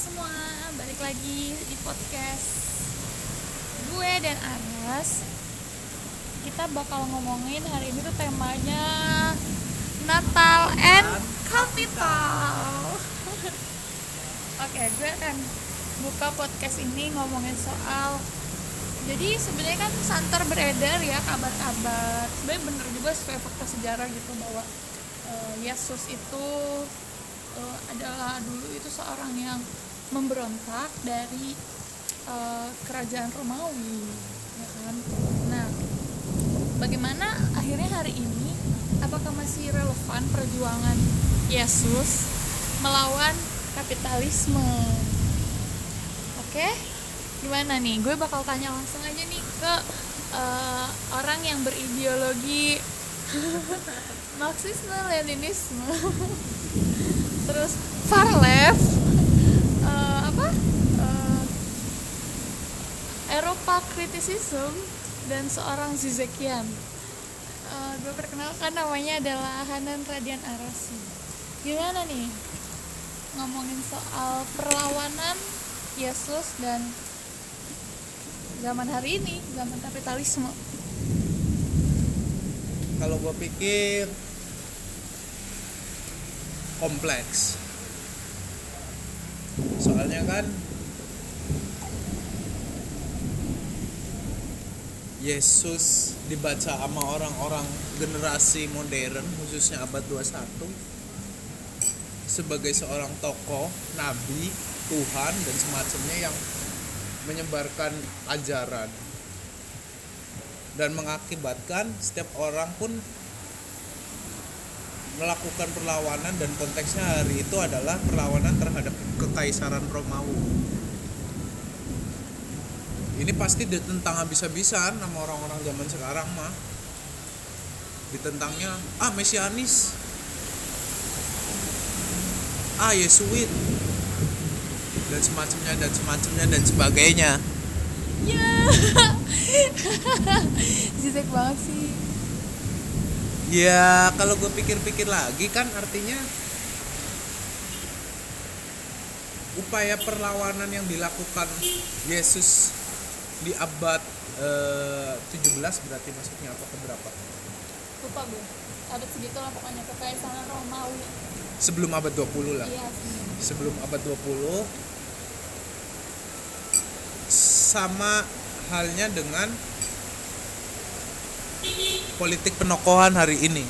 semua, balik lagi di podcast gue dan Aras. Kita bakal ngomongin hari ini tuh temanya Natal and Capital. Oke, gue akan buka podcast ini ngomongin soal jadi sebenarnya kan santer beredar ya kabar-kabar sebenarnya bener juga sesuai fakta sejarah gitu bahwa uh, Yesus itu uh, adalah dulu itu seorang yang memberontak dari uh, kerajaan Romawi ya kan? Nah bagaimana akhirnya hari ini apakah masih relevan perjuangan Yesus melawan kapitalisme? Oke gimana nih? Gue bakal tanya langsung aja nih ke uh, orang yang berideologi Marxisme Leninisme. Terus far left uh, apa uh, Eropa kritisism dan seorang Zizekian uh, gue perkenalkan namanya adalah Hanan Radian Arasi. Gimana nih? Ngomongin soal perlawanan Yesus dan zaman hari ini zaman kapitalisme. Kalau gue pikir kompleks. Soalnya kan Yesus dibaca sama orang-orang generasi modern khususnya abad 21 sebagai seorang tokoh, nabi, Tuhan dan semacamnya yang menyebarkan ajaran dan mengakibatkan setiap orang pun melakukan perlawanan dan konteksnya hari itu adalah perlawanan terhadap kekaisaran Romawi. Ini pasti ditentang habis-habisan sama orang-orang zaman sekarang mah. Ditentangnya ah mesianis. Ah Yesuit dan semacamnya dan semacamnya dan sebagainya ya zigzag banget sih ya kalau gue pikir-pikir lagi kan artinya upaya perlawanan yang dilakukan Yesus di abad eh, 17 berarti maksudnya apa keberapa lupa gue abad segitu lah pokoknya kekaisaran Romawi. Sebelum abad 20 lah. Iya sebelum abad 20 sama halnya dengan politik penokohan hari ini.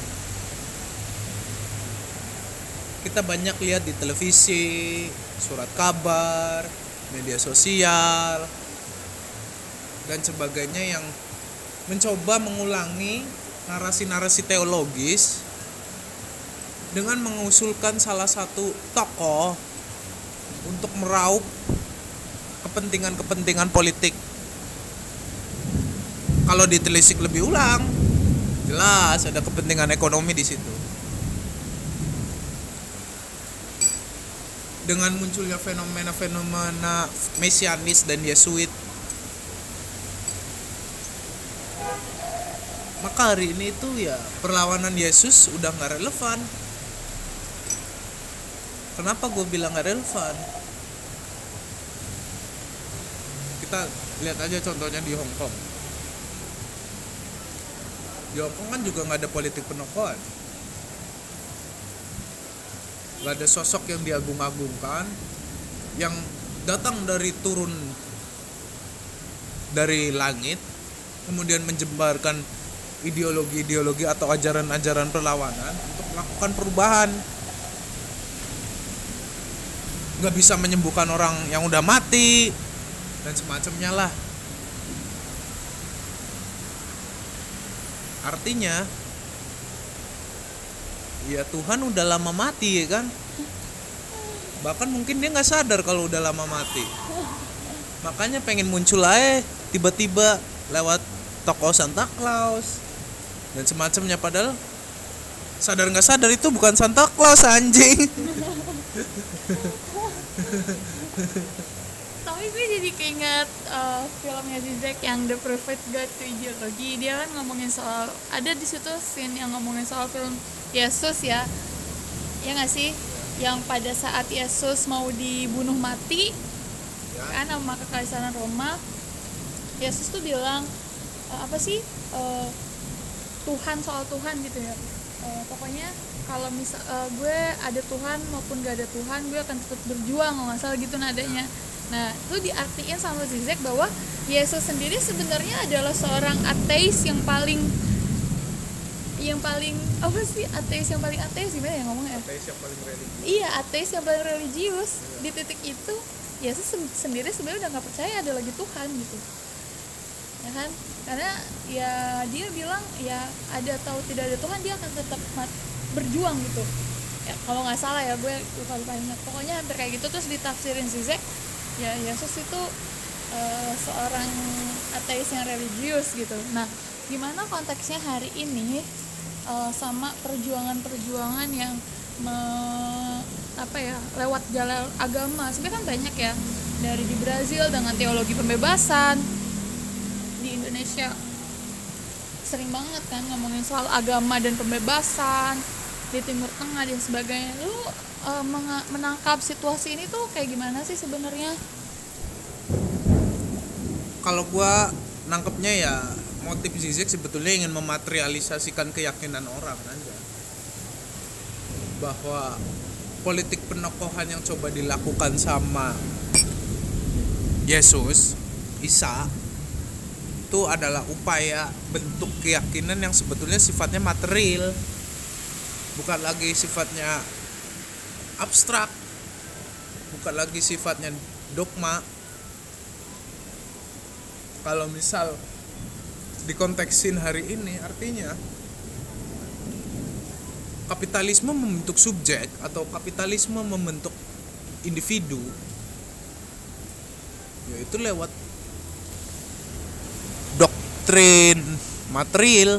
Kita banyak lihat di televisi, surat kabar, media sosial, dan sebagainya yang mencoba mengulangi narasi-narasi teologis dengan mengusulkan salah satu tokoh untuk meraup kepentingan-kepentingan politik. Kalau ditelisik lebih ulang jelas ada kepentingan ekonomi di situ. Dengan munculnya fenomena-fenomena mesianis dan yesuit maka hari ini itu ya perlawanan Yesus udah nggak relevan. Kenapa gue bilang nggak relevan? Kita lihat aja contohnya di Hong Kong. Di Hong Kong kan juga nggak ada politik penokohan. Nggak ada sosok yang diagung-agungkan yang datang dari turun dari langit kemudian menjembarkan ideologi-ideologi atau ajaran-ajaran perlawanan untuk melakukan perubahan. Nggak bisa menyembuhkan orang yang udah mati dan semacamnya lah. Artinya ya Tuhan udah lama mati ya kan? Bahkan mungkin dia nggak sadar kalau udah lama mati. Makanya pengen muncul aja tiba-tiba lewat toko Santa Claus dan semacamnya padahal sadar nggak sadar itu bukan Santa Claus anjing. Tapi gue jadi keinget uh, filmnya Zizek yang The Perfect Guide to Ideology. Dia kan ngomongin soal ada di situ scene yang ngomongin soal film Yesus ya. Ya nggak sih? Yang pada saat Yesus mau dibunuh mati Ya. kan sama kekaisaran Roma. Yesus tuh bilang eh, apa sih? Eh, Tuhan soal Tuhan gitu ya. Eh, pokoknya kalau misal eh, gue ada Tuhan maupun gak ada Tuhan gue akan tetap berjuang nggak salah gitu nadanya. Nah itu diartiin sama Zizek bahwa Yesus sendiri sebenarnya adalah seorang ateis yang paling yang paling apa sih? Ateis yang paling ateis gimana ya ngomongnya? Ateis yang paling religi. iya ateis yang paling religius. Di titik itu Yesus sen- sendiri sebenarnya udah nggak percaya ada lagi Tuhan gitu ya kan? Karena ya dia bilang ya ada atau tidak ada Tuhan dia akan tetap berjuang gitu. Ya kalau nggak salah ya gue lupa lupa ingat. Pokoknya hampir kayak gitu terus ditafsirin Zizek ya Yesus itu eh, seorang ateis yang religius gitu. Nah gimana konteksnya hari ini eh, sama perjuangan-perjuangan yang me- apa ya lewat jalan agama? Sebenarnya kan banyak ya dari di Brazil dengan teologi pembebasan Indonesia. Sering banget kan ngomongin soal agama dan pembebasan di Timur Tengah dan sebagainya. Lu menga- menangkap situasi ini tuh kayak gimana sih sebenarnya? Kalau gua nangkepnya ya motif Zizek sebetulnya ingin mematerialisasikan keyakinan orang aja. Bahwa politik penokohan yang coba dilakukan sama Yesus, Isa itu adalah upaya bentuk keyakinan yang sebetulnya sifatnya material. Bukan lagi sifatnya abstrak. Bukan lagi sifatnya dogma. Kalau misal dikonteksin hari ini artinya kapitalisme membentuk subjek atau kapitalisme membentuk individu yaitu lewat doktrin material.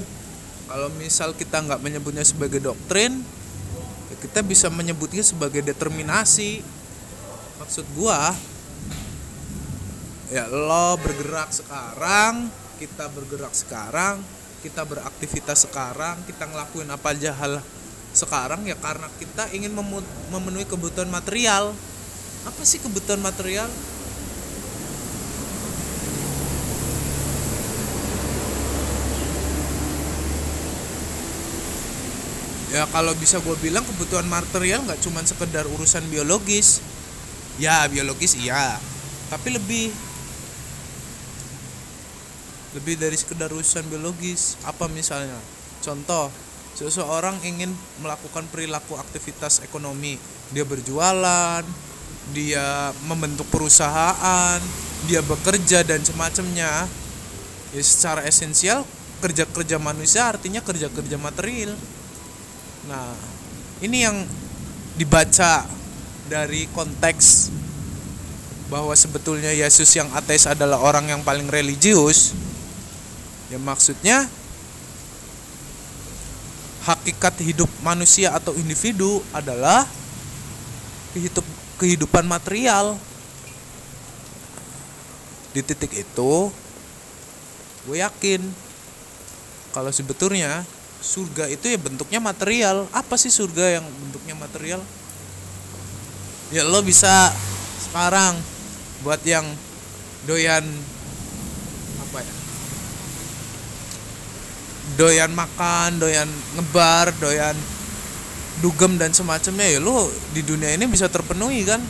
Kalau misal kita nggak menyebutnya sebagai doktrin ya kita bisa menyebutnya sebagai determinasi. Maksud gua ya lo bergerak sekarang kita bergerak sekarang kita beraktivitas sekarang kita ngelakuin apa aja hal sekarang ya karena kita ingin memenuhi kebutuhan material. Apa sih kebutuhan material ya kalau bisa gue bilang kebutuhan material nggak cuma sekedar urusan biologis. Ya biologis iya. Tapi lebih lebih dari sekedar urusan biologis. Apa misalnya? Contoh seseorang ingin melakukan perilaku aktivitas ekonomi. Dia berjualan dia membentuk perusahaan dia bekerja dan semacamnya. Ya secara esensial kerja-kerja manusia artinya kerja-kerja material nah ini yang dibaca dari konteks bahwa sebetulnya Yesus yang ateis adalah orang yang paling religius. Ya maksudnya hakikat hidup manusia atau individu adalah kehidup kehidupan material. Di titik itu gue yakin kalau sebetulnya surga itu ya bentuknya material. Apa sih surga yang bentuknya material? Ya lo bisa sekarang buat yang doyan apa ya? Doyan makan doyan ngebar doyan dugem dan semacamnya ya lo di dunia ini bisa terpenuhi kan?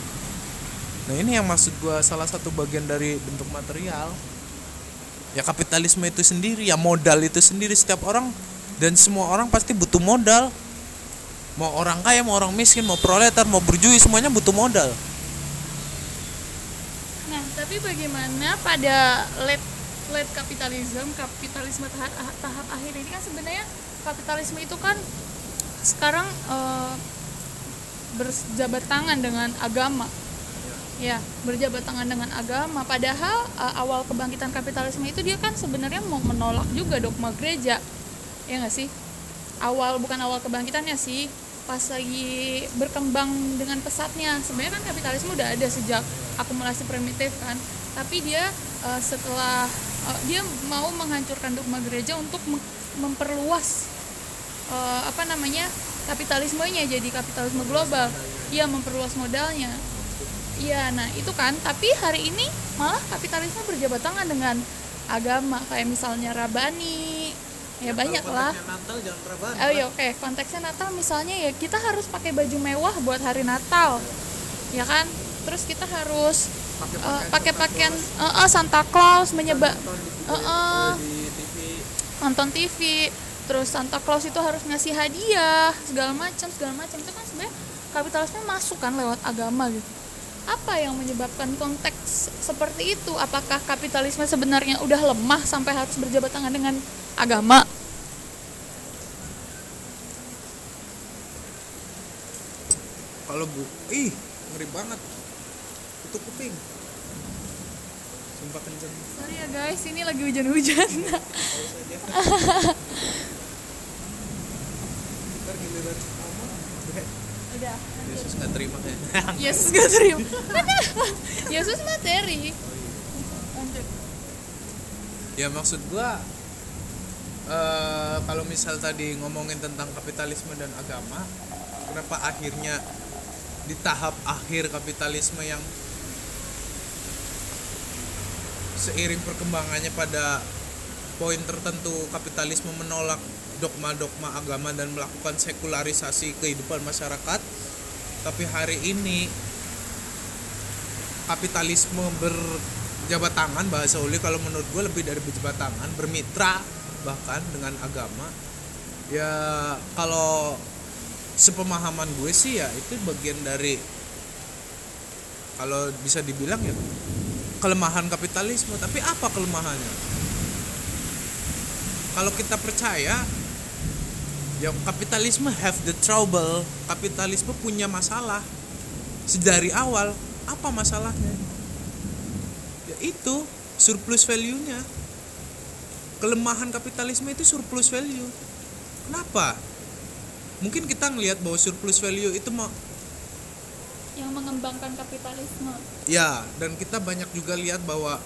Nah ini yang maksud gua salah satu bagian dari bentuk material. Ya kapitalisme itu sendiri ya modal itu sendiri. Setiap orang dan semua orang pasti butuh modal mau orang kaya mau orang miskin mau proletar mau berjui semuanya butuh modal Nah, tapi bagaimana pada late late kapitalisme, kapitalisme tahap, tahap akhir ini kan sebenarnya kapitalisme itu kan sekarang eh, berjabat tangan dengan agama. Ya, berjabat tangan dengan agama. Padahal eh, awal kebangkitan kapitalisme itu dia kan sebenarnya mau menolak juga dogma gereja. Ya nggak sih? Awal bukan awal kebangkitannya sih, pas lagi berkembang dengan pesatnya. Sebenarnya kan kapitalisme udah ada sejak akumulasi primitif kan. Tapi dia eh, setelah eh, dia mau menghancurkan dogma gereja untuk mem- memperluas eh, apa namanya kapitalismenya jadi kapitalisme global. Iya memperluas modalnya. Iya nah itu kan. Tapi hari ini malah kapitalisme berjabat tangan dengan agama. Kayak misalnya rabani ya banyak lah Natal jangan. Oh iya oke, konteksnya Natal misalnya ya kita harus pakai baju mewah buat hari Natal. Ya kan? Terus kita harus Pakai eh, pakaian eh, eh, Santa Claus menyebab di TV. nonton TV. Terus Santa Claus itu harus ngasih hadiah segala macam segala macam itu kan sebenarnya kapitalisme masuk kan lewat agama gitu. Apa yang menyebabkan konteks seperti itu? Apakah kapitalisme sebenarnya udah lemah sampai harus berjabat tangan dengan agama? Kalau bu, ih ngeri banget. Itu kuping. Sumpah kenceng. Sorry ya guys, ini lagi hujan-hujan. Paus aja. Ntar giliran ngomong, udah. Udah. Yesus nggak terima ya. Yesus gak terima. Yesus materi. Lanjut. ya maksud gua eh kalau misal tadi ngomongin tentang kapitalisme dan agama kenapa akhirnya di tahap akhir kapitalisme yang seiring perkembangannya pada poin tertentu kapitalisme menolak dogma-dogma agama dan melakukan sekularisasi kehidupan masyarakat. Tapi hari ini kapitalisme berjabat tangan bahasa uli kalau menurut gue lebih dari berjabat tangan bermitra bahkan dengan agama. Ya kalau sepemahaman gue sih ya itu bagian dari kalau bisa dibilang ya kelemahan kapitalisme. Tapi apa kelemahannya? Kalau kita percaya ya kapitalisme have the trouble. Kapitalisme punya masalah. Sedari awal apa masalahnya? Ya itu surplus value-nya. Kelemahan kapitalisme itu surplus value. Kenapa mungkin kita ngelihat bahwa surplus value itu mau Yang mengembangkan kapitalisme. ya dan kita banyak juga lihat bahwa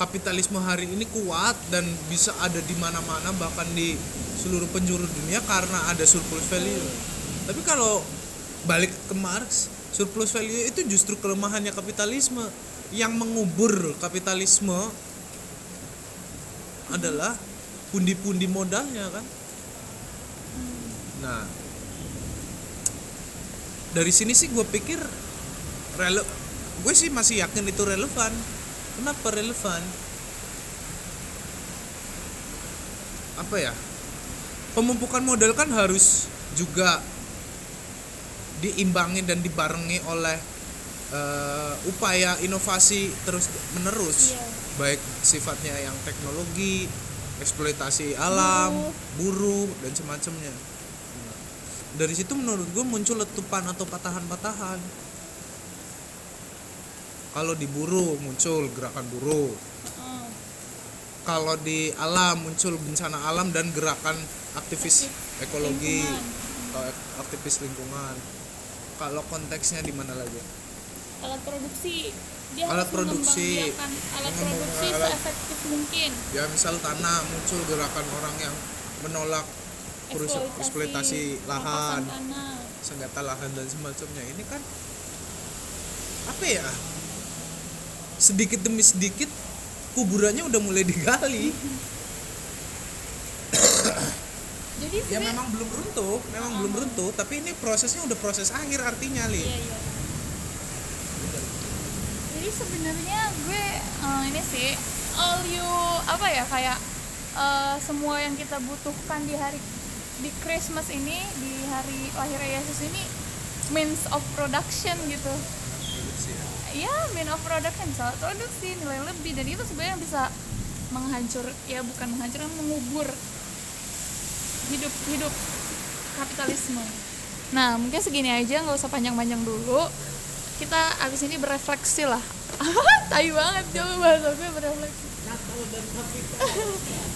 kapitalisme hari ini kuat dan bisa ada di mana-mana bahkan di seluruh penjuru dunia karena ada surplus value. Tapi kalau balik ke Marx surplus value itu justru kelemahannya kapitalisme. Yang mengubur kapitalisme adalah pundi-pundi modalnya kan nah dari sini sih gue pikir rele gue sih masih yakin itu relevan. Kenapa relevan? Apa ya? Pemumpukan modal kan harus juga diimbangi dan dibarengi oleh eh, upaya inovasi terus menerus. Iya. baik sifatnya yang teknologi eksploitasi alam buruh dan semacamnya dari situ menurut gue muncul letupan atau patahan-patahan. Kalau di buruh muncul gerakan buruh Heeh. kalau di alam muncul bencana alam dan gerakan aktivis ekologi Lingkungan. atau aktivis lingkungan. Kalau konteksnya di mana lagi? Alat produksi. Dia Alat harus produksi. alat produksi alat- seefektif mungkin. Ya misal tanah muncul gerakan orang yang menolak perus- eksploitasi lahan senjata lahan dan semacamnya. Ini kan apa ya? Sedikit demi sedikit kuburannya udah mulai digali. Jadi ya memang belum runtuh memang belum runtuh tapi ini prosesnya udah proses akhir artinya li. Iya, iya. Jadi sebenarnya gue eh, ini sih all you apa ya kayak eh, semua yang kita butuhkan di hari di Christmas ini di hari lahir Yesus ini means of production gitu. Ya, mean of production salah produksi nilai lebih dan itu sebenarnya bisa menghancur ya bukan menghancur mengubur hidup hidup kapitalisme. Nah mungkin segini aja nggak usah panjang-panjang dulu. Kita abis ini berefleksi lah. Tai banget coba bahasa gue berefleksi.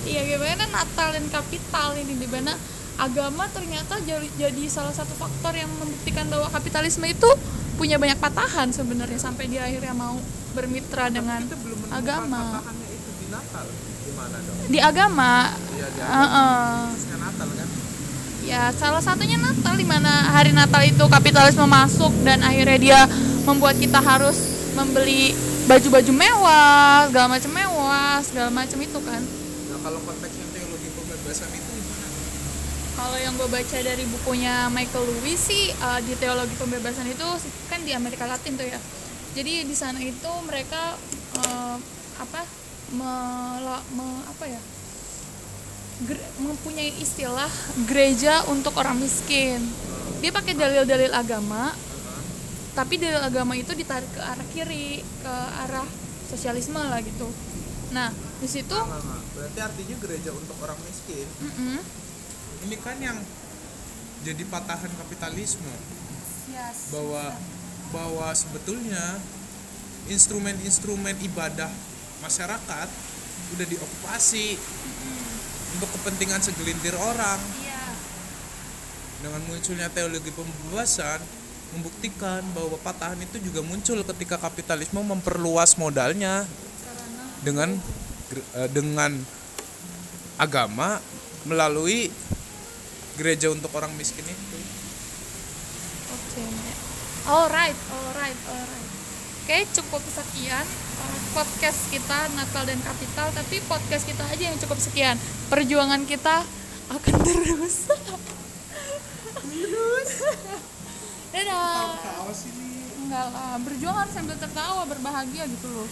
Iya gimana Natal dan kapital ini di mana agama ternyata jadi, jadi salah satu faktor yang membuktikan bahwa kapitalisme itu punya banyak patahan sebenarnya sampai dia akhirnya mau bermitra dengan kita belum agama. itu di Natal. Gimana dong? Di agama, Iya, di khususnya Natal kan? Ya salah satunya Natal di mana hari Natal itu kapitalisme masuk dan akhirnya dia membuat kita harus membeli baju-baju mewah segala macam mewah segala macam itu kan? Nah kalau konteksnya teologi pembebasan itu kalau yang gue baca dari bukunya Michael Lewis sih uh, di teologi pembebasan itu kan di Amerika Latin tuh ya. Jadi di sana itu mereka uh, apa mela- me- apa ya gere- mempunyai istilah gereja untuk orang miskin. Dia pakai dalil-dalil agama tapi dalil agama itu ditarik ke arah kiri ke arah sosialisme lah gitu. Nah di situ berarti artinya gereja untuk orang miskin. Mm-mm, ini kan yang jadi patahan kapitalisme. Yes, bahwa bahwa sebetulnya instrumen-instrumen ibadah masyarakat udah diokupasi untuk kepentingan segelintir orang. Iya. Dengan munculnya teologi pembebasan membuktikan bahwa patahan itu juga muncul ketika kapitalisme memperluas modalnya karena dengan eh, dengan agama melalui gereja untuk orang miskin itu. Oke. Alright, alright, alright. Oke, cukup sekian uh, podcast kita Natal dan Kapital, tapi podcast kita aja yang cukup sekian. Perjuangan kita akan terus. Dadah. Awas ini. Enggak lah, berjuang harus sambil tertawa, berbahagia gitu loh.